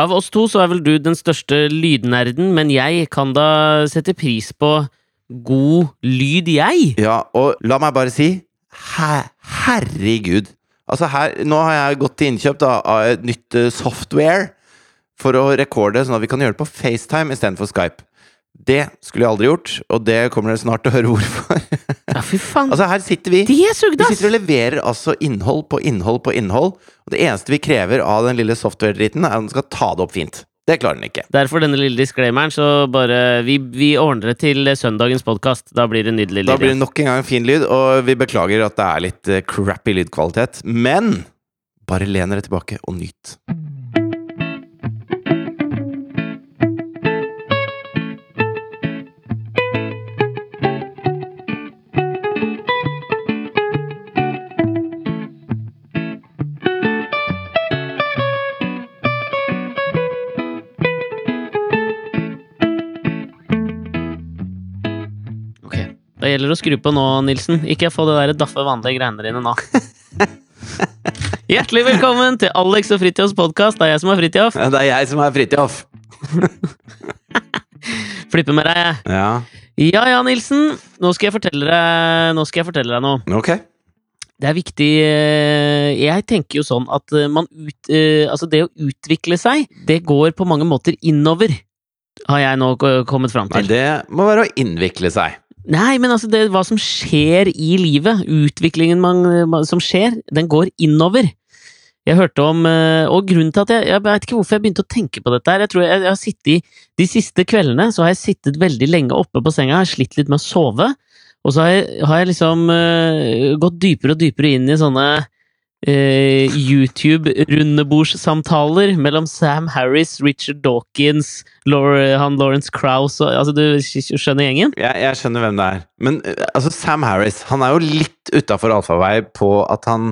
Av oss to så er vel du den største lydnerden, men jeg kan da sette pris på god lyd, jeg. Ja, og la meg bare si her, Herregud. Altså her, Nå har jeg gått til innkjøp da, av et nytt eh, software for å rekorde, sånn at vi kan gjøre det på FaceTime istedenfor Skype. Det skulle jeg aldri gjort, og det kommer dere snart til å høre hvorfor. Ja, fy faen. altså Her sitter vi. er Vi sitter og leverer altså innhold på innhold på innhold. Og det eneste vi krever av den lille software-driten, er at den skal ta det opp fint. Det klarer den ikke. Derfor denne lille disclaimeren, så bare Vi, vi ordner det til søndagens podkast. Da blir det nydelig. lyd. Da blir det nok en gang fin lyd, og vi beklager at det er litt eh, crappy lydkvalitet. Men bare len dere tilbake og nyt. Gjelder å skru på nå, Nilsen. Ikke få det der daffe vanlige greiene dine nå. Hjertelig velkommen til Alex og Fridtjofs podkast. Det er jeg som er Fridtjof. Det er jeg som er Fridtjof. Flipper med deg, jeg. Ja, Ja ja, Nilsen. Nå skal jeg fortelle deg, nå skal jeg fortelle deg noe. ok. Det er viktig eh, Jeg tenker jo sånn at eh, man ut, eh, Altså, det å utvikle seg, det går på mange måter innover. Har jeg nå kommet fram Nei, til. det må være å innvikle seg. Nei, men altså, det, hva som skjer i livet, utviklingen man, som skjer, den går innover. Jeg hørte om eh, Og grunnen til at jeg Jeg vet ikke hvorfor jeg begynte å tenke på dette her. Jeg tror jeg, jeg har sittet i De siste kveldene så har jeg sittet veldig lenge oppe på senga, har slitt litt med å sove. Og så har jeg, har jeg liksom uh, gått dypere og dypere inn i sånne eh, YouTube-rundebordssamtaler mellom Sam Harris, Richard Dawkins, Laura, han Lawrence Krauss og Altså, du skjønner gjengen? Jeg, jeg skjønner hvem det er. Men eh, altså, Sam Harris han er jo litt utafor allfarvei på at han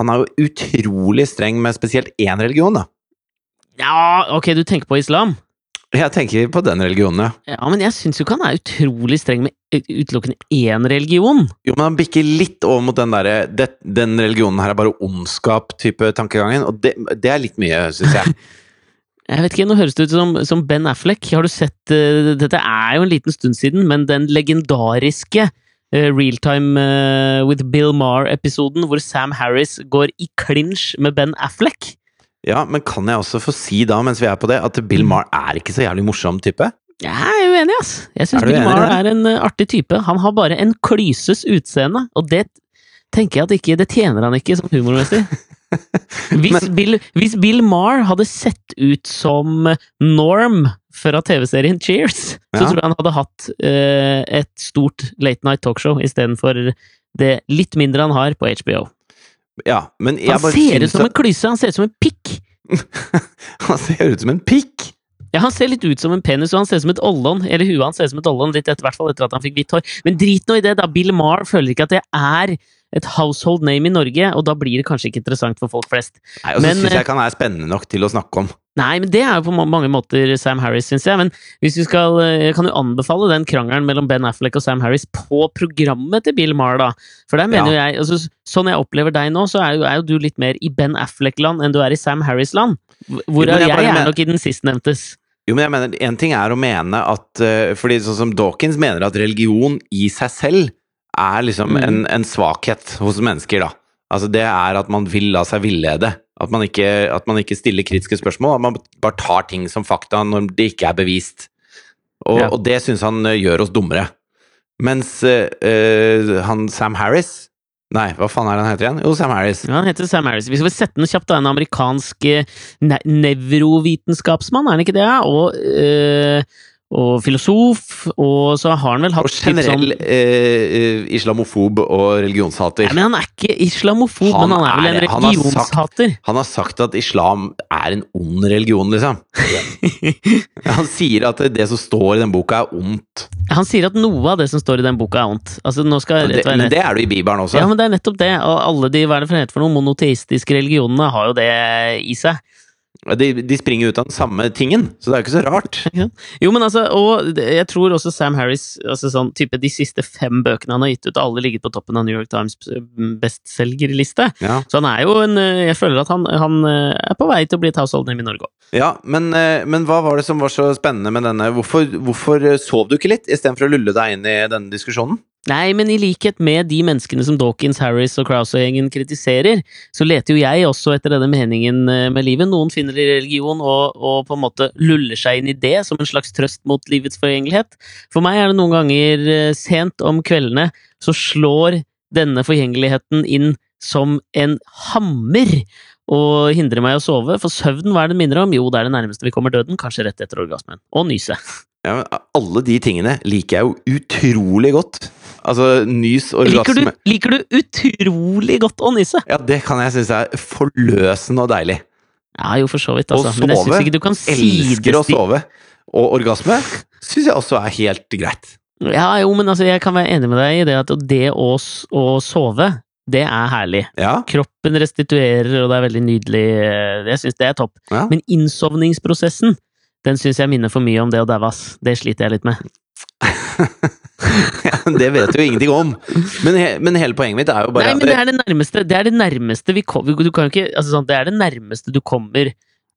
Han er jo utrolig streng med spesielt én religion, da. Ja, ok, du tenker på islam? Jeg tenker på den religionen, ja. Ja, men jeg syns jo ikke han er utrolig streng med utelukkende én religion. Jo, men han bikker litt over mot den derre Den religionen her er bare ondskap-type tankegangen, og det, det er litt mye, syns jeg. Jeg vet ikke, Nå høres det ut som, som Ben Affleck. Har du sett uh, Dette er jo en liten stund siden, men den legendariske uh, Realtime uh, with Bill Maher-episoden hvor Sam Harris går i clinch med Ben Affleck. Ja, men kan jeg også få si da, mens vi er på det, at Bill Maher er ikke så jævlig morsom type? Jeg er uenig, ass. Jeg syns Bill Marr er en eh, artig type. Han har bare en klyses utseende, og det tenker jeg at ikke Det tjener han ikke som humormester. Hvis, Bill, hvis Bill Maher hadde sett ut som Norm fra TV-serien Cheers, så tror jeg han hadde hatt eh, et stort late night talkshow istedenfor det litt mindre han har på HBO. Ja, men jeg Han bare ser ut som en klyse, han ser ut som en pikk! Han ser ut som en pikk! Ja, Han ser litt ut som en penis, og han ser ut som et ollon. Eller huet hans ser ut som et ollon, litt etter, hvert fall etter at han fikk hvitt hår. Men drit nå i det, da. Bill Maher føler ikke at det er et household name i Norge, og da blir det kanskje ikke interessant for folk flest. Nei, Og så Men, syns eh, jeg ikke han er spennende nok til å snakke om. Nei, men det er jo på mange måter Sam Harris, syns jeg. Men hvis vi skal eh, Jeg kan jo anbefale den krangelen mellom Ben Affleck og Sam Harris på programmet til Bill Maher, da. For der mener jo jeg altså, Sånn jeg opplever deg nå, så er jo, er jo du litt mer i Ben Affleck-land enn du er i Sam Harris-land. Hvor Jo, jeg, jeg er nok i den sistnevntes. Jo, men jeg mener, En ting er å mene at eh, Fordi sånn som Dawkins mener at religion i seg selv er liksom Mm. en, en svakhet hos mennesker, da. Altså Det er at man vil la seg villede. At man ikke, at man ikke stiller kritiske spørsmål. At man bare tar ting som fakta når det ikke er bevist. Og, Ja. og det syns han eh, gjør oss dummere. Mens eh, han Sam Harris Nei, hva faen er det han heter igjen? Jo, Sam Harris. Ja, han heter Sam Harris. Vi skal vel sette den kjapt, da. En amerikansk ne nevrovitenskapsmann, er han ikke det? Og, eh, og filosof, og så har han vel hatt Og generell sånn eh, eh, islamofob og religionshater. Nei, men han er ikke islamofob, Han men han er vel en han har sagt- religionshater. Han har sagt at islam er en ond religion, liksom. Han sier at det som står i den boka, er ondt. Han sier at noe av det som står i den boka, er ondt. Altså, nå skal Det, rett være men rett. det er det jo i Bibelen også. Ja, men det er nettopp det. Og alle de hva er det for heter for noe, monoteistiske religionene har jo det i seg. De, de springer ut av den samme tingen, så det er jo ikke så rart. Jo, men altså, og jeg tror også Sam Harris altså sånn type De siste fem bøkene han har gitt ut, alle ligget på toppen av New York Times bestselgerliste. Ja, Så han er jo en eh, Jeg føler at han, han eh, er på vei til å bli et household name i Norge òg. ja men, eh, men hva var det som var så spennende med denne? Hvorfor, hvorfor sov du ikke litt, istedenfor å lulle deg inn i denne diskusjonen? Nei, men i likhet med de menneskene som Dawkins, Harris og Krauser-gjengen kritiserer, så leter jo jeg også etter denne meningen eh, med livet. Noen finner det i religion og, og på en måte luller seg inn i det som en slags trøst mot livets forgjengelighet. For meg er det noen ganger eh, sent om kveldene så slår denne forgjengeligheten inn som en hammer og hindrer meg å sove. For søvnen, hva er det minner om? Jo, det er det nærmeste vi kommer døden, kanskje rett etter orgasmen. Og nyse. Ja, men Alle de tingene liker jeg jo utrolig godt. Altså nys, Liker du, orgasme liker du utrolig godt å nyse? Ja, det kan jeg synes er forløsende og deilig. Ja, jo, for så vidt, Å sove. Men jeg syns ikke du kan Elsker å sove. Og orgasme syns jeg også er helt greit. Ja, jo, men altså, jeg kan være enig med deg i det at det å, å sove, det er herlig. Ja, Kroppen restituerer, og det er veldig nydelig. eh, Jeg syns det er topp. ja. Men innsovningsprosessen, den syns jeg minner for mye om det å daue, ass. Det sliter jeg litt med. Ja, det vet du jo ingenting om. Men, he, men hele poenget mitt er jo bare Nei, men det er det nærmeste, det er det nærmeste vi kommer Du kan ikke Altså sånn, det er det nærmeste du kommer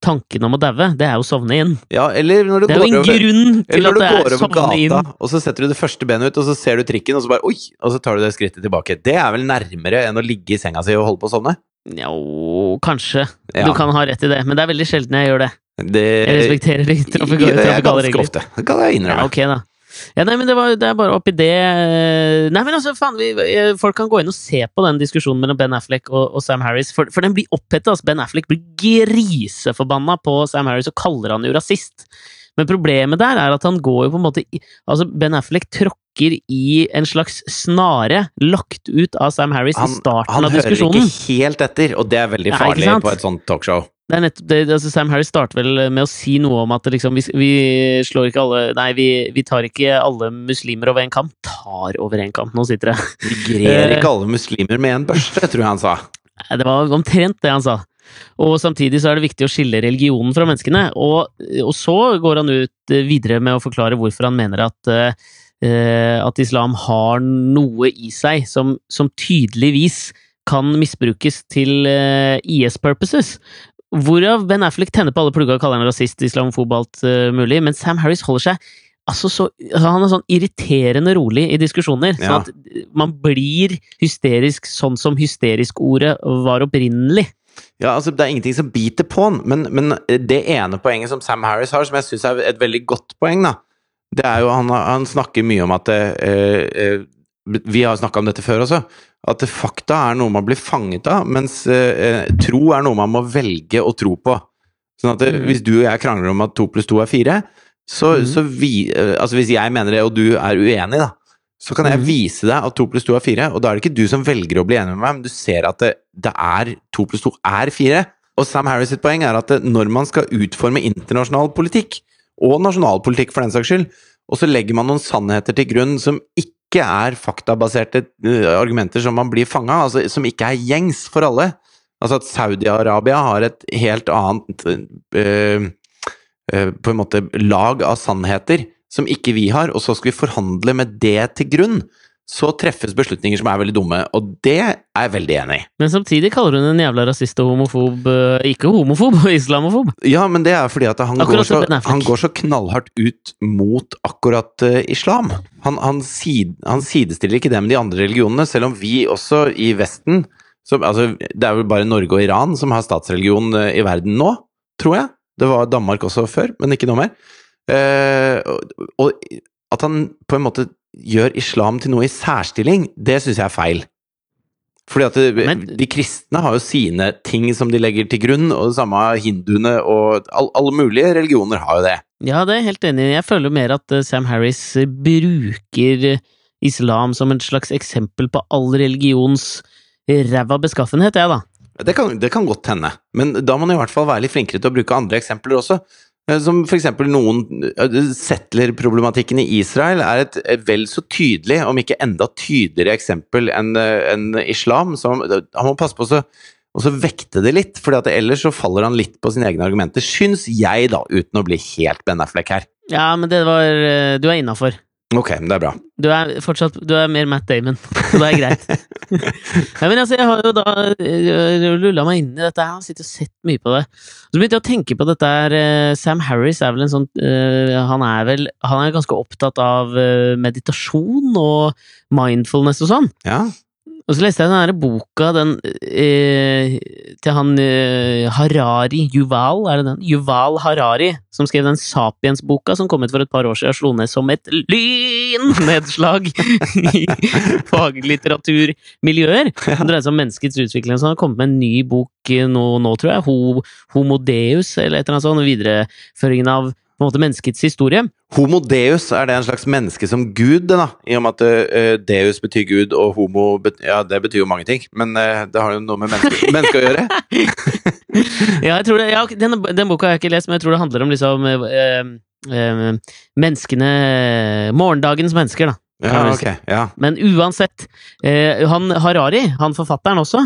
tanken om å daue. Det er jo å sovne inn. ja, Eller når du Det er jo en over grunn til at det er sovne inn. og så setter du det første benet ut, og så ser du trikken, og så bare oi! Og så tar du det skrittet tilbake. Det er vel nærmere enn å ligge i senga si og holde på å sovne? Njo, kanskje. Ja. Du kan ha rett i det, men det er veldig sjelden jeg gjør det. Det Jeg respekterer de trafika- gjør jeg trafikale ganske regler. ofte. Det kan jeg Ja, okay, da. Ja, nei, men det, var, det er bare oppi det eh, Nei, men altså, faen, vi, folk kan gå inn og se på den diskusjonen mellom Ben Affleck og, og Sam Harris, for, for den blir opphettet. Altså, ben Affleck blir griseforbanna på Sam Harris og kaller han jo rasist. Men problemet der er at han går jo på en måte Altså, Ben Affleck tråkker i en slags snare lagt ut av Sam Harris Han, i starten av diskusjonen. han hører ikke helt etter, og det er veldig farlig Nei, på et sånt talkshow. Det er nettopp det, altså Sam Harris starter vel med å si noe om at liksom, vi, vi slår ikke alle Nei, vi, vi tar ikke alle muslimer over en kamp. Tar over en kamp, nå sitter det. Vi grer Eh. ikke alle muslimer med en børste, tror jeg han sa. Det var omtrent det han sa. Og samtidig så er det viktig å skille religionen fra menneskene. Og, og så går han ut eh, videre med å forklare hvorfor han mener at uh, at islam har noe i seg som, som tydeligvis kan misbrukes til IS-purposes. Hvorav Ben Affleck tenner på alle plugger og kaller han rasist, islamofob, alt uh, mulig, men Sam Harris holder seg altså så, Han er sånn irriterende rolig i diskusjoner, Ja. sånn at man blir hysterisk sånn som hysterisk-ordet var opprinnelig. Ja, altså Det er ingenting som biter på han, men, men det ene poenget som Sam Harris har, som jeg syns er et veldig godt poeng, da, det er jo han, han snakker mye om at uh, uh, Vi har snakka om dette før også. At fakta er noe man blir fanget av, mens eh, tro er noe man må velge å tro på. Sånn at det, Mhm. hvis du og jeg krangler om at to pluss to er fire, så, mm. så vi eh, Altså hvis jeg mener det, og du er uenig, da, så kan jeg Mhm. vise deg at to pluss to er fire, og da er det ikke du som velger å bli enig med meg, men du ser at det, det er to pluss to er fire. Og Sam Harris sitt poeng er at det, når man skal utforme internasjonal politikk, og nasjonalpolitikk for den saks skyld, og så legger man noen sannheter til grunn som ikke er faktabaserte eh, argumenter som man blir fanga, altså som ikke er gjengs for alle. Altså at Saudi-Arabia har et helt annet øh, øh, på en måte lag av sannheter som ikke vi har, og så skal vi forhandle med det til grunn, så treffes beslutninger som er veldig dumme, og det er jeg veldig enig i. Men samtidig kaller hun en jævla rasist og homofob eh, Ikke homofob, islamofob. Ja, men det er fordi at han, går så, han går så knallhardt ut mot akkurat uh, islam. Han, han, sid, han sidestiller ikke det med de andre religionene, selv om vi også i Vesten som, altså, Det er vel bare Norge og Iran som har statsreligion eh, i verden nå, tror jeg. Det var Danmark også før, men ikke noe mer. Uh, og, og at han på en måte gjør islam til noe i særstilling, det syns jeg er feil. Fordi at det, Men- De kristne har jo sine ting som de legger til grunn, og det samme hinduene og all, alle mulige religioner har jo det. Ja, det er jeg helt enig i. Jeg føler mer at eh, Sam Harris eh, bruker eh, islam som et slags eksempel på all religions ræva beskaffenhet, jeg, da. Det kan, det kan godt hende, men da må man i hvert fall være litt flinkere til å bruke andre eksempler også. Eh, Som eksempel noen eh, Settlerproblematikken i Israel er et et vel så tydelig, om ikke enda tydeligere eksempel enn en islam. Så han, må passe på å så vekte det litt, for ellers så faller han litt på sine egne argumenter, syns jeg, da, uten å bli helt Ben Affleck her. Ja, men det var eh, Du er innafor. Ok, det er bra. Du er fortsatt Du er mer Matt Damon, så det er greit. Nei, men altså, jeg har jo da lulla meg inn i dette her, og sittet og sett mye på det. Så begynte jeg å tenke på dette her eh, Sam Harris er vel en sånn uh, Han er vel Han er ganske opptatt av eh, meditasjon og mindfulness og sånn. Ja. Og så leste jeg den der boka den, eh, til han eh, Harari, Yuval, er det den? Yuval Harari, som skrev den Sapiens-boka som kom ut for et par år siden og slo ned som et lynnedslag i faglitteraturmiljøer. Det dreier seg om menneskets utvikling. Så han har kommet med en ny bok eh, nå, nå tror jeg, Ho, Homo Deus, eller et eller annet sånt, videreføringen av på en måte menneskets historie. Homo deus, er det en slags menneske som gud, da? I og med at uh, deus betyr gud, og homo bet Ja, det betyr jo mange ting, men uh, det har jo noe med menneske, menneske å gjøre. ja, jeg tror det, ja, den, den boka har jeg ikke lest, men jeg tror det handler om liksom uh, menneskene Morgendagens mennesker, da. Ja, okay. Ja. Men uansett, han Harari, han forfatteren også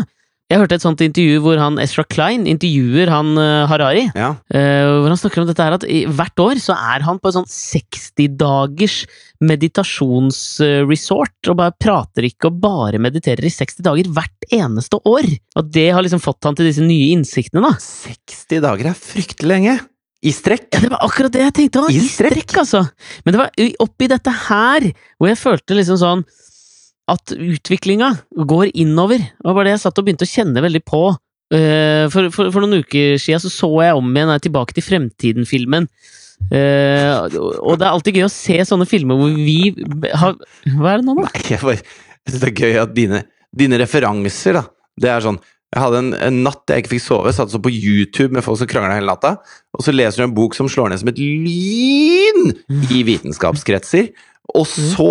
Jeg hørte et sånt intervju hvor han Ezra Klein intervjuer han eh, Harari. ja. Uh, hvor han snakker om dette her at i, hvert år så er han på en sånn 60-dagers meditasjonsresort og bare prater ikke og bare mediterer i 60 dager hvert eneste år. Og det har liksom fått han til disse nye innsiktene, da. 60 dager er fryktelig lenge. I strekk. Ja, det var akkurat det jeg tenkte. I I strekk, altså! Men det var oppi dette her hvor jeg følte liksom sånn at utviklinga går innover. Det var det jeg satt og begynte å kjenne veldig på. Eh, for, for, for noen uker siden så, så jeg om igjen jeg Tilbake til fremtiden-filmen. Eh, og det er alltid gøy å se sånne filmer hvor vi har Hva er det nå, da? Nei, jeg, bare, jeg synes det er gøy at dine, dine referanser, da Det er sånn Jeg hadde en, en natt jeg ikke fikk sove, satt så på YouTube med folk som krangla hele natta, og så leser du en bok som slår ned som et lyn i vitenskapskretser, og så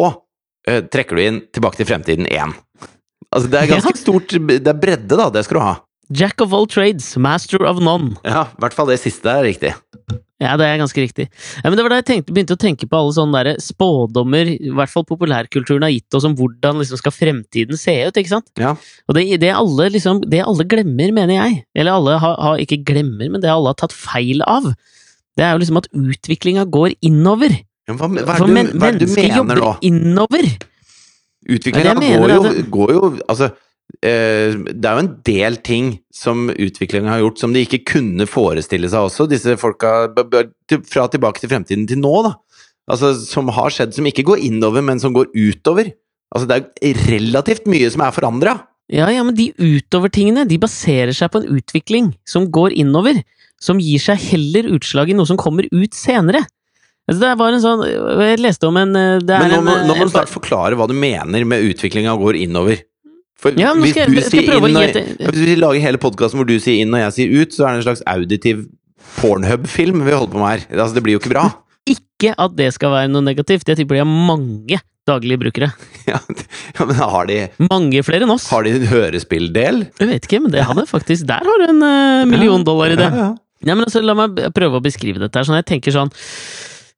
eh, trekker du inn Tilbake til fremtiden 1. Altså, det er ganske Ja. stort Det er bredde, da. Det skal du ha. Jack of all trades, master of none. Ja, i hvert fall det siste er riktig. Ja, det er ganske riktig. Ja, men det var da jeg tenkte, begynte å tenke på alle sånne der spådommer, i hvert fall populærkulturen har gitt oss om hvordan liksom skal fremtiden se ut, ikke sant? Ja. Og det, det, alle, liksom, det alle glemmer, mener jeg, eller alle har, har ikke glemmer, men det alle har tatt feil av, det er jo liksom at utviklinga går innover. Hva, hva, er det men, hva er det du mener nå? innover. Utviklinga går, jo, går jo Altså, eh, det er jo en del ting som utviklinga har gjort som de ikke kunne forestille seg også, disse folka fra tilbake til fremtiden til nå, da. Altså, som har skjedd, som ikke går innover, men som går utover. Altså, det er relativt mye som er forandra. Ja, ja, men de utovertingene, de baserer seg på en utvikling som går innover, som gir seg heller utslag i noe som kommer ut senere. Altså, det var en sånn Jeg leste om en eh, det Men nå må, en, nå må en- du snart forklare hva du mener med utviklinga går innover. For Ja, hvis skal du skal inn et hvis vi lager hele podkasten hvor du sier inn og jeg sier ut, så er det en slags auditiv pornhub-film vi holder på med her. Altså, det blir jo ikke bra. Ikke at det skal være noe negativt, jeg tipper de har mange daglige brukere. Ja, ja, men har de, Mange flere enn oss. har de en hørespilldel? Jeg vet ikke, men det hadde faktisk Der har du en eh, million dollar i det. Ja, ja. Nei, men altså, La meg prøve å beskrive dette. her, sånn Jeg tenker sånn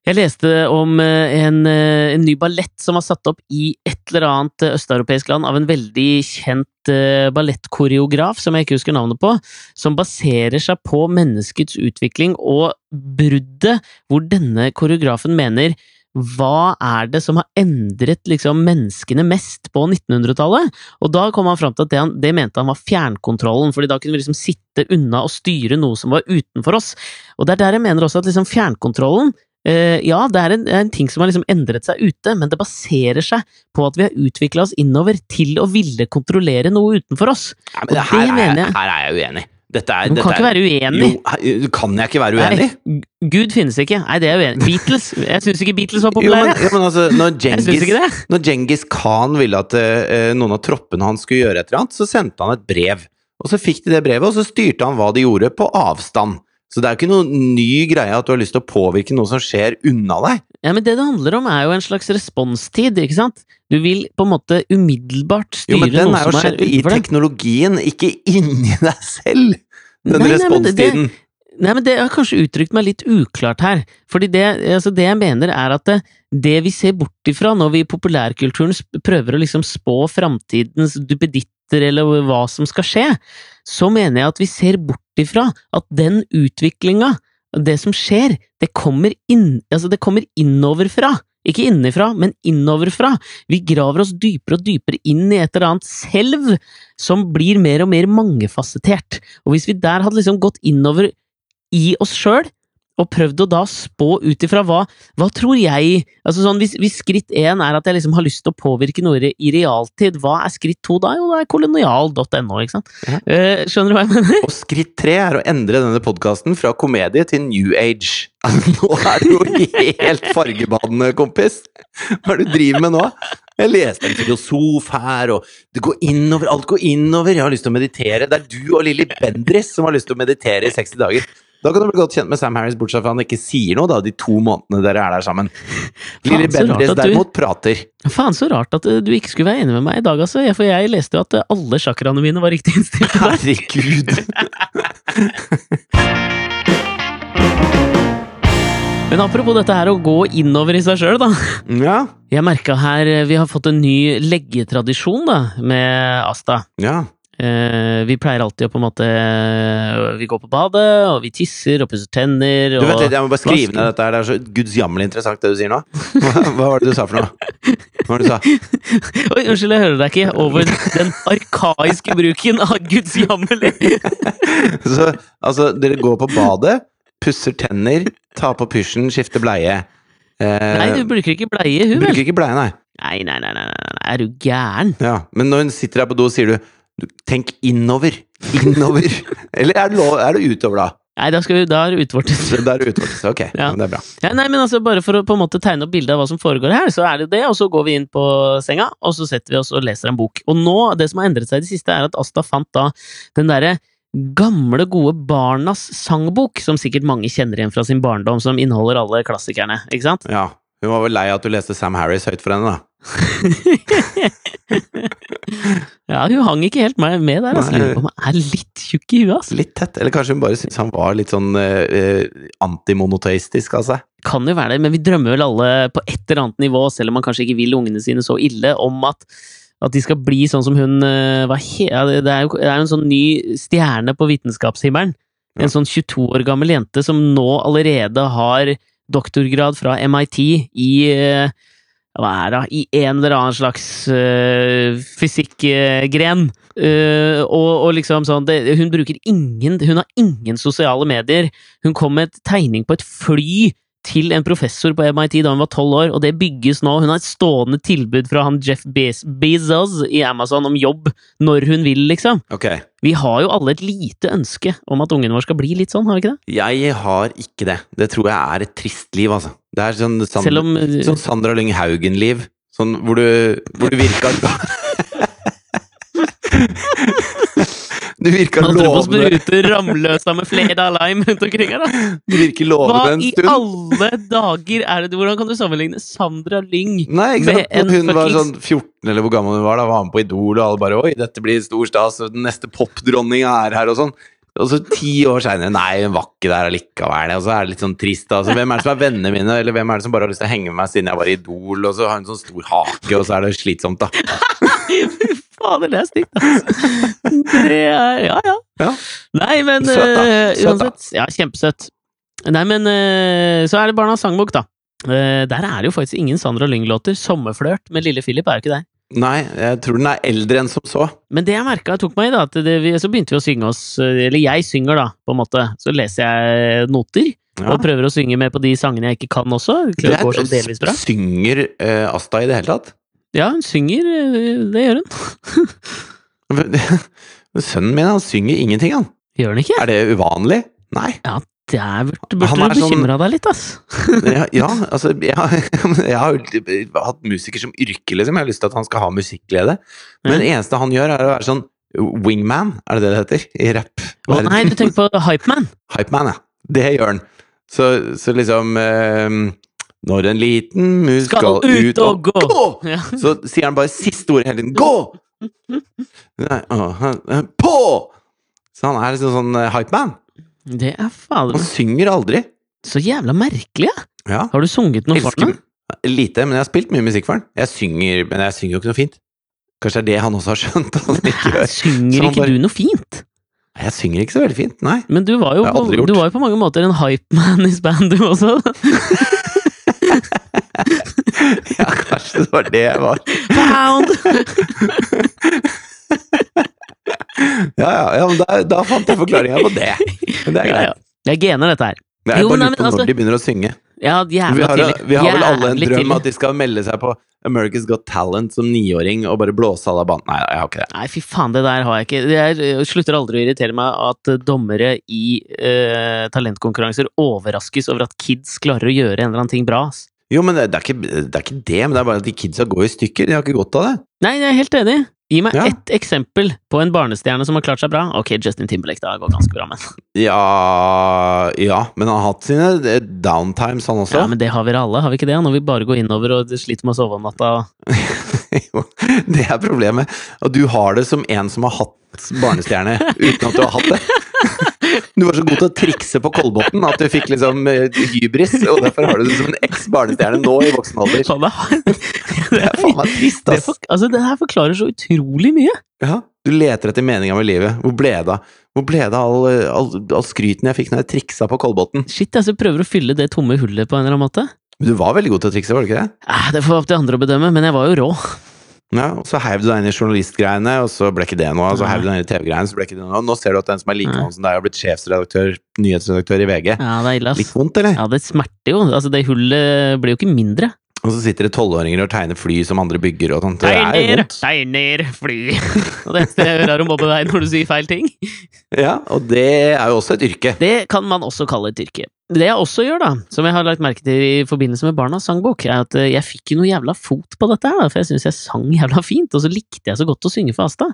Jeg leste om eh, en, eh, en ny ballett som var satt opp i et eller annet eh, østeuropeisk land av en veldig kjent ballettkoreograf, som jeg ikke husker navnet på, som baserer seg på menneskets utvikling og bruddet, hvor denne koreografen mener hva er det som har endret liksom, menneskene mest på 1900-tallet? Og da kom han fram til at det, han, det mente han var fjernkontrollen, fordi da kunne vi liksom sitte unna og styre noe som var utenfor oss. Og det er der jeg mener også at liksom fjernkontrollen ja, det er en, en ting som har liksom endret seg ute, men det baserer seg på at vi har utvikla oss innover til å ville kontrollere noe utenfor oss. Ja, men det her, er mener jeg, her er jeg uenig. Dette er, Du dette kan ikke være uenig. Jo, kan jeg ikke være uenig? Nei, Gud finnes ikke. Nei, det er uenig Beatles. Jeg syns ikke Beatles var Jo, men, populære. ja, men altså, når Jeg Genghis, når Genghis Khan ville at uh, noen av troppene hans skulle gjøre et eller annet, så sendte han et brev. Og så fikk de det brevet, og så styrte han hva de gjorde, på avstand. Så det er jo ikke noen ny greie at du har lyst til å påvirke noe som skjer unna deg. Ja, men Det det handler om, er jo en slags responstid, ikke sant? Du vil på en måte umiddelbart styre noe er jo men den er jo skjedd i teknologien, ikke inni deg selv! Den Nei, nei, responstiden. Nei, men det har kanskje uttrykt meg litt uklart her. Fordi det, altså det jeg mener er at det, det vi ser bort ifra når vi i populærkulturen prøver å liksom spå framtidens duppeditter eller hva som skal skje, så mener jeg at vi ser bort ifra at den utviklinga, det som skjer, det kommer inn, altså det kommer innoverfra. Ikke innenfra, men innoverfra. Vi graver oss dypere og dypere inn i et eller annet selv som blir mer og mer mangefasettert. Og hvis vi der hadde liksom gått innover i oss sjøl, og prøvd å da spå ut ifra hva Hva tror jeg Altså sånn, hvis, hvis skritt én er at jeg liksom har lyst til å påvirke noe i realtid, hva er skritt to da? Jo, det er kolonial.no, ikke sant? Ja. Uh, skjønner du hva jeg mener? Og skritt tre er å endre denne podkasten fra komedie til new age. Nå er du jo helt fargebadende, kompis! Hva er det du driver med nå? Jeg leste en filosof her, og det går innover, alt går innover. Jeg har lyst til å meditere. Det er du og Lilly Bendriss som har lyst til å meditere i 60 dager. Da kan du bli godt kjent med Sam Harris, bortsett fra han ikke sier noe da, de to månedene dere er der sammen. Lilly Bendriss derimot prater. Faen, så rart at eh, du ikke skulle være enig med meg i dag, altså. For jeg leste jo at eh, alle sjakraene mine var riktig innstilt. Herregud! Men apropos dette her å gå innover i seg sjøl, da. Ja, Jeg merka her eh, Vi har fått en ny leggetradisjon da, med Asta. ja. Eh, vi pleier alltid å på en måte Vi går på badet, og vi tisser og pusser tenner. Du vet litt, Jeg må bare skrive ned dette her. Det er så gudsjammelig interessant, det du sier nå. Hva, hva var det du sa for noe? Hva var det du sa? Oi, unnskyld, jeg hører deg ikke over den arkaiske bruken av Guds jammerlig. Så, altså, dere går på badet, pusser tenner, tar på pysjen, skifter bleie. Uh, Nei, du bruker ikke bleie, hun vel? bruker ikke bleie, nei. Nei, nei, nei, nei, nei, er du gæren? Ja, men når hun sitter der på do, sier du Tenk innover. Innover. Eller er det, lov, er det utover, da? Nei, da, vi, da er det utvortes. Da er det utvortes, Ok, Ja. men det er bra. Ja, nei, men altså, bare for å på en måte tegne opp bildet av hva som foregår her, så er det det, og så går vi inn på senga, og så setter vi oss og leser en bok. Og nå, det som har endret seg i det siste, er at Asta fant da den derre gamle, gode Barnas sangbok, som sikkert mange kjenner igjen fra sin barndom, som inneholder alle klassikerne, ikke sant? Ja. Hun var vel lei av at du leste Sam Harris høyt for henne, da. Ja, hun hang ikke helt med der, altså. Lurer på om hun er litt tjukk i huet, altså. Litt tett. Eller kanskje hun bare syntes han var litt sånn eh, antimonoteistisk av seg. Kan jo være det, men vi drømmer vel alle på et eller annet nivå, selv om man kanskje ikke vil ungene sine så ille, om at at de skal bli sånn som hun eh, hva he, det, er jo det er en sånn ny stjerne på vitenskapshimmelen. Ja. En sånn 22 år gammel jente som nå allerede har doktorgrad fra MIT i hva er det, i en eller annen slags uh, fysikkgren. Uh, og, og liksom sånn det, Hun bruker ingen Hun har ingen sosiale medier. Hun kom med et tegning på et fly til en professor på MIT da hun var tolv år, og det bygges nå. Hun har et stående tilbud fra han Jeff Bez Bezos i Amazon om jobb når hun vil, liksom. Okay. Vi har jo alle et lite ønske om at ungen vår skal bli litt sånn, har vi ikke det? Jeg har ikke det. Det tror jeg er et trist liv, altså. Det er sånn, Sand Selv om eh, sånn Sandra Lyng Haugen-liv. Sånn hvor du, hvor du virka Du virka Han tror på lovende. spruter ramløsa med flere lime rundt omkring her, da. Du virker lovende en stund. Hva i alle dager er det Hvordan kan du sammenligne Sandra Lyng Nei, ikke sant? med en hun var sånn 14, eller hvor gammel hun var, da var med på Idol, og alle bare 'oi, dette blir stor stas', den neste popdronninga er her, og sånn. Og så ti år seinere 'nei, hun var ikke der allikevel', og så er det litt sånn trist. da. Altså, hvem er det som er vennene mine, eller hvem er det som bare har lyst til å henge med meg siden jeg var i Idol, og så har hun sånn stor hake, og så er det slitsomt, da. Fader, det er stygt, altså. Det er Ja, ja. Ja. Nei, men Søt, da. eh, Søt, da. uansett Ja, kjempesøtt. Nei, men eh, så er det Barnas sangbok, da. Eh, der er det jo faktisk ingen Sandra Lyng-låter. 'Sommerflørt' med Lille Philip er jo ikke der. Nei, jeg tror den er eldre enn som så. Men det jeg merka tok meg i, da, at det, så begynte vi å synge oss Eller jeg synger, da, på en måte. Så leser jeg noter, Ja. og prøver å synge med på de sangene jeg ikke kan også. Det går sånn bra. Synger uh, Asta i det hele tatt? Ja, hun synger. eh, Det gjør hun. Sønnen min, han synger ingenting, han. Gjør han ikke? Er det uvanlig? Nei. Det der burde, burde du bekymra sånn- deg litt, ass. Ja, ja altså jeg, jeg har hatt musiker som yrke, liksom. Jeg har lyst til at han skal ha musikkglede. Men det eneste han gjør, er å være sånn wingman, er det det det heter? I rapp. Å nei, du tenker på Hypeman? Hypeman, ja. Det gjør han. Så, så liksom eh, Når en liten mus Skal ut og gå! Ja. Så sier han bare siste ordet hele tiden. Gå! Nei, å, på! Så han er liksom sånn eh, hypeman. Det er fader Han synger aldri. Så jævla merkelig, ja! Har du sunget noe for ham? Lite, men jeg har spilt mye musikk for han. Jeg synger, men jeg synger jo ikke noe fint. Kanskje det er det han også har skjønt ikke synger ikke bare- du noe fint? Jeg synger ikke så veldig fint, nei. Men du var jo, på, du var jo på mange måter en hypeman i bandet, du også. Ja, det var det jeg var. Found! Ja, ja, ja men da, da fant jeg forklaringa på det. Men det er greit. ja. Det er gener, dette her. Det er Jo, bare lurer på altså- når de begynner å synge. Ja, Vi har, tidlig. vi har vel alle en drøm tidlig. at de skal melde seg på America's Got Talent som niåring og bare blåse alle banen. Nei, jeg har ikke det. Nei, fy faen, det der har jeg ikke. Det er, slutter aldri å irritere meg at dommere i uh, talentkonkurranser overraskes over at kids klarer å gjøre en eller annen ting bra. ass. Jo, men det er, ikke, det er ikke det, men det er bare at de kidsa går i stykker. De har ikke godt av det. Nei, jeg er helt enig. Gi meg Ja. ett eksempel på en barnestjerne som har klart seg bra. Ok, Justin Timberlake, har gått ganske bra, men Ja Ja, men han har hatt sine eh, downtimes, han også. Ja, men det har vi alle, har vi ikke det? Når vi bare går innover og sliter med å sove om natta. Jo, det er problemet. Og du har det som en som har hatt barnestjerne uten at du har hatt det. Du var så god til å trikse på Kolbotn at du fikk liksom eh, hybris, og derfor har du det som en eks-barnestjerne nå i voksen alder. Det, Det er faen meg trist, det, ass. for, altså, det her forklarer så utrolig mye. Ja, du leter etter meninga med livet. Hvor ble det av? Hvor ble det all, all, all skryten jeg fikk når jeg triksa på Kolbotn? Shit, jeg så prøver å fylle det tomme hullet på en eller annen måte. Men Du var veldig god til å trikse, var du ikke det? Eh, Det får opp til andre å bedømme, men jeg var jo rå. Ja, og Så heiv du deg inn i journalistgreiene, og så ble ikke det noe. Og så Nei. heiv du deg inn i TV-greiene, så ble ikke det noe. Nå ser du at den som er like gammel som deg, har blitt sjefsredaktør, nyhetsredaktør i VG. Ja, det er ille, Litt vondt, eller? Ja, det smerter jo. Altså, det hullet blir jo ikke mindre. Og så sitter det tolvåringer og tegner fly som andre bygger og sånt. Det er Tegner, tegner, fly. Og det eneste jeg hører er å mobbe deg når du sier feil ting. Ja, og det er jo også et yrke. Det kan man også kalle et yrke. Det jeg også gjør, da, som jeg har lagt merke til i forbindelse med Barnas sangbok, er at eh, jeg fikk jo noe jævla fot på dette her, for jeg syns jeg sang jævla fint, og så likte jeg så godt å synge for Asta.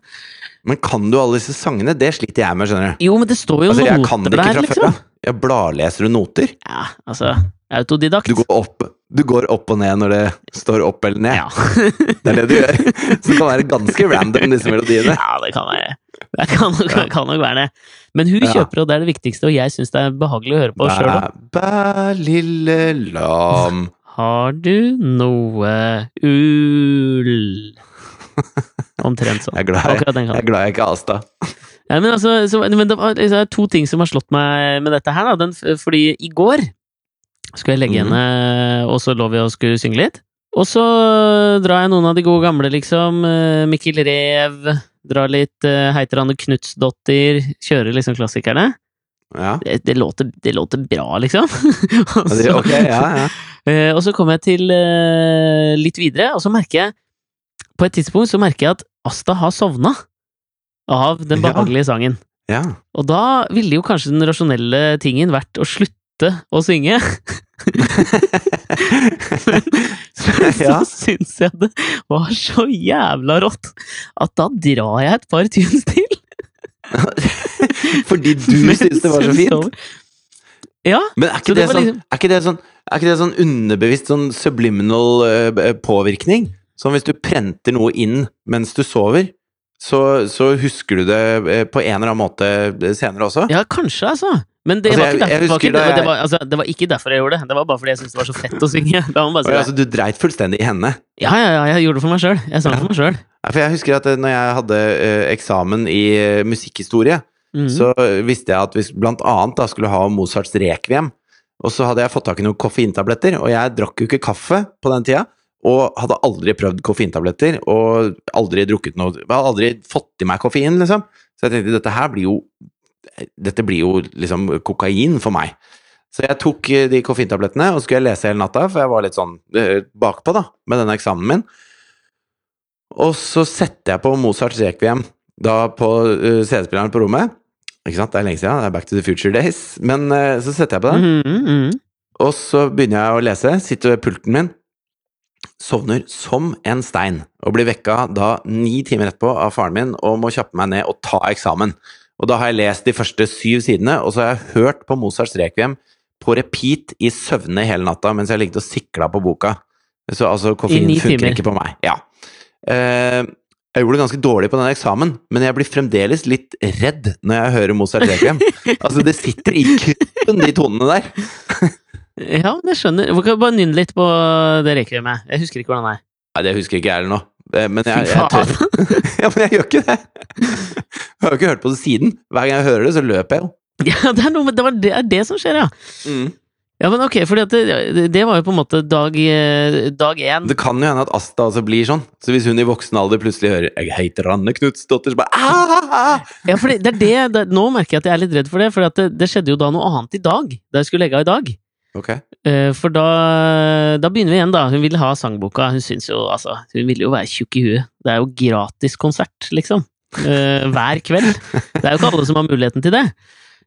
Men kan du alle disse sangene? Det sliter jeg med, skjønner du. Jo, men det står jo Altså, jeg kan det noter ikke der, fra før liksom. av. Jeg bladleser du noter? Ja, altså Autodidakt. Du går, opp, du går opp og ned når det står opp eller ned. Ja. Det er det du gjør. Så det kan være ganske random, disse melodiene. ja, det kan være. Det kan nok, kan nok være det. Men hun Ja. kjøper, og det er det viktigste, og jeg syns det er behagelig å høre på sjøl òg. Bæ, bæ, lille lam Har du noe ull Omtrent sånn. Jeg er glad jeg, jeg, er glad jeg ikke er Asta. Ja, men altså, så, men det var liksom, to ting som har slått meg med dette her. Da. Den, fordi i går skulle jeg legge mm. henne, og så lå vi og skulle synge litt. Og så drar jeg noen av de gode gamle, liksom. eh, Mikkel Rev. Drar litt uh, Heiter Anne Knutsdottir. Kjører liksom klassikerne. Ja. Det, det, låter, det låter bra, liksom. og, så, Ok, ja, ja. eh, og så kommer jeg til uh, litt videre, og så merker jeg På et tidspunkt så merker jeg at Asta har sovna av den behagelige sangen. ja. Og da ville jo kanskje den rasjonelle tingen vært å slutte å synge. Men så Ja. syns jeg det var så jævla rått at da drar jeg et par tunes til. Fordi du mens syns det var så fint? Ja. Men er ikke det det, sånn, liksom- er ikke det sånn Er ikke det sånn underbevisst sånn subliminal uh, påvirkning? Som hvis du prenter noe inn mens du sover, så, så husker du det eh, på en eller annen måte senere også? ja, kanskje, altså. Men det, Altså, var jeg- ikke jeg derfor, det, var ikke, det, jeg- var, altså, det var ikke derfor jeg gjorde det. Det var bare fordi jeg syntes det var så fett å synge. Si altså, du dreit fullstendig i henne. Ja, ja, ja, jeg gjorde det for meg sjøl. Jeg sang Ja. for meg sjøl. Ja, For jeg husker at eh, når jeg hadde eh, eksamen i eh, musikkhistorie, Mhm. så visste jeg at vi blant annet da skulle ha Mozarts rekviem. Og så hadde jeg fått tak i noen koffeintabletter, og jeg drakk jo ikke kaffe på den tida. Og hadde aldri prøvd koffeintabletter, og aldri drukket noe Jeg hadde aldri fått i meg koffein, liksom. Så jeg tenkte dette her blir jo Dette blir jo liksom kokain for meg. Så jeg tok eh, de koffeintablettene, og skulle jeg lese hele natta, for jeg var litt sånn eh, bakpå, da, med denne eksamen min. Og så setter jeg på Mozarts Requiem da på uh, CD-spilleren på rommet. Ikke sant, det er lenge siden, det er Back to the Future Days. Men uh, så setter jeg på den, mm mhm. og så begynner jeg å lese. Sitter ved pulten min. Sovner som en stein, og blir vekka da ni timer etterpå av faren min og må kjappe meg ned og ta eksamen. Og da har jeg lest de første syv sidene, og så har jeg hørt på Mozarts rekviem på repeat i søvne hele natta mens jeg ligget og sikla på boka. Så altså, koffein funker timer. ikke på meg. Ja. Uh, Jeg gjorde det ganske dårlig på den eksamen, men jeg blir fremdeles litt redd når jeg hører Mozart Requiem. altså, det sitter i kuppen, de tonene der. Ja, men jeg skjønner. Kan du bare nynne litt på det requiemet? Jeg husker ikke hvordan det er. Nei, det husker ikke jeg heller nå. Eh, Men jeg, jeg tør. Ja, men jeg gjør ikke det! Jeg har jo ikke hørt på det siden. Hver gang jeg hører det, så løper jeg jo. Ja, det er noe det, var det er det som skjer, ja. Ja, men ok, for det, det var jo på en måte dag, eh, dag én. Det kan jo hende at Asta også blir sånn. Så hvis hun i voksen alder plutselig hører 'Jeg heter Anne Knutsdotter', så bare ah! Ja, for det, er det, nå merker jeg at jeg er litt redd for det, for det, det skjedde jo da noe annet i dag. Da jeg skulle legge av i dag. Ok. Eh, For da, da begynner vi igjen, da. Hun ville ha sangboka. Hun syns jo altså Hun ville jo være tjukk i huet. Det er jo gratiskonsert, liksom. Eh, hver kveld. Det er jo ikke alle som har muligheten til det.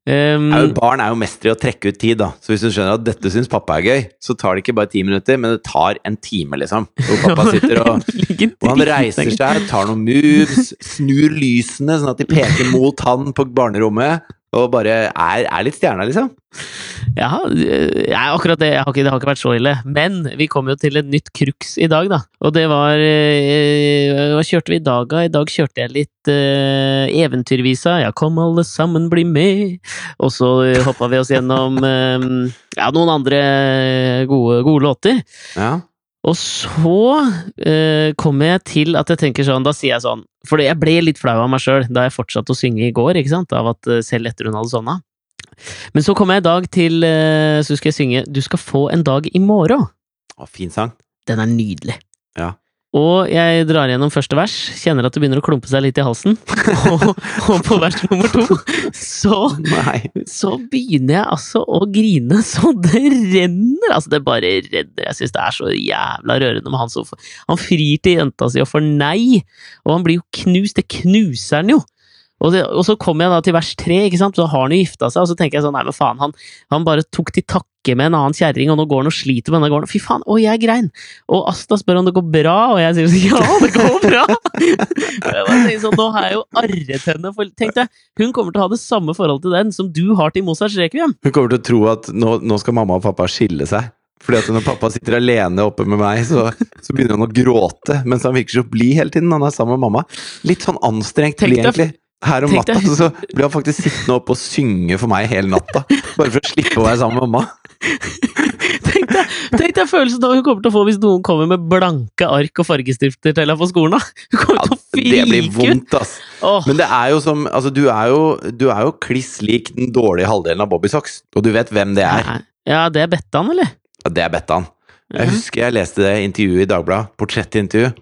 Um, Er jo, barn er jo mestere i å trekke ut tid, da. Så hvis du skjønner at dette syns pappa er gøy, så tar det ikke bare ti minutter, men det tar en time, liksom. Hvor pappa sitter og Og han reiser seg, tar noen moves, snur lysene sånn at de peker mot han på barnerommet, og bare er, er litt stjerna, liksom. Ja, eh, ja, akkurat det. Jeg har ikke, det har ikke vært så ille. Men vi kom jo til et nytt crux i dag, da. Og det var eh, Hva kjørte vi i dag, da? I dag kjørte jeg litt eh, Eventyrvisa. Ja, kom alle sammen, bli med! Og så hoppa vi oss gjennom eh, ja, noen andre gode, gode låter. Ja. Og så eh, kommer jeg til at jeg tenker sånn, da sier jeg sånn For jeg ble litt flau av meg sjøl da jeg fortsatte å synge i går, ikke sant? Av at eh, selv etter hun hadde sovna. Men så kommer jeg i dag til eh, Så skal jeg synge Du skal få en dag i morgen. Å, fin sang. Den er nydelig. Ja. Og jeg drar gjennom første vers, kjenner at det begynner å klumpe seg litt i halsen. og, og på vers nummer to så så begynner jeg altså å grine så det renner! Altså, det bare renner. Jeg syns det er så jævla rørende med han som Han frir til jenta si og får nei, og han blir jo knust. Det knuser han jo! Og, det, og så kommer jeg da til vers tre, ikke sant? så har han jo gifta seg, og så tenker jeg sånn, nei, men faen, han, han bare tok til takke med en annen kjerring, og nå går han og sliter med denne gården. Fy faen, og jeg grein! Og Asta spør om det går bra, og jeg sier sånn, ja, det går bra! Sånn, nå har jeg jo arret henne, for tenk deg, hun kommer til å ha det samme forholdet til den som du har til Mozarts rekviem. Hun kommer til å tro at nå, nå skal mamma og pappa skille seg. Fordi at når pappa sitter alene oppe med meg, så, så begynner han å gråte mens han virker så blid hele tiden. Han er sammen med mamma. Litt sånn anstrengt blid, egentlig. Her om natta så blir han faktisk sittende oppe og synge for meg hele natta. Bare for å slippe å være sammen med mamma. Tenk deg, tenk deg følelsen hun kommer til å få hvis noen kommer med blanke ark og fargestifter til henne på skolen. da. Hun kommer Ja, til å det blir vondt, ass. Oh. Men det er jo som Altså, du er jo, du er jo kliss lik den dårlige halvdelen av Bobby Socks. Og du vet hvem det er. Ja, det er Bettan, eller? Ja, det er Bettan. Jeg Mhm. husker jeg leste det intervjuet i Dagbladet, portrettintervju,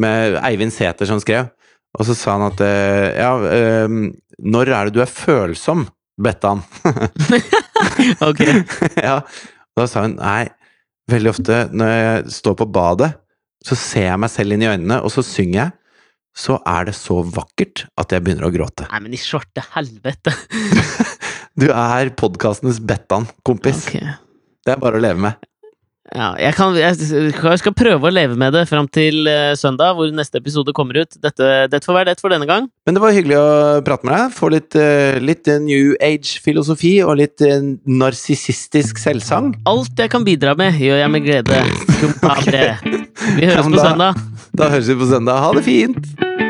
med Eivind Sæther som skrev. Og så sa han at eh, ja, eh, når er det du er følsom, Bettan? Ok. ja. Og da sa hun nei, veldig ofte når jeg står på badet, så ser jeg meg selv inn i øynene, og så synger jeg. Så er det så vakkert at jeg begynner å gråte. Nei, men i svarte helvete. Du er podkastenes Bettan, kompis. Ok. Det er bare å leve med. Ja, jeg, kan, jeg skal prøve å leve med det fram til eh, søndag, hvor neste episode kommer ut. Dette, dette får være det for denne gang. Men det var hyggelig å prate med deg. Få litt, eh, litt eh, New Age-filosofi og litt narsissistisk selvsang. Alt jeg kan bidra med, gjør jeg med glede. Vi Ja, høres på søndag. Da høres vi på søndag. Ha det fint!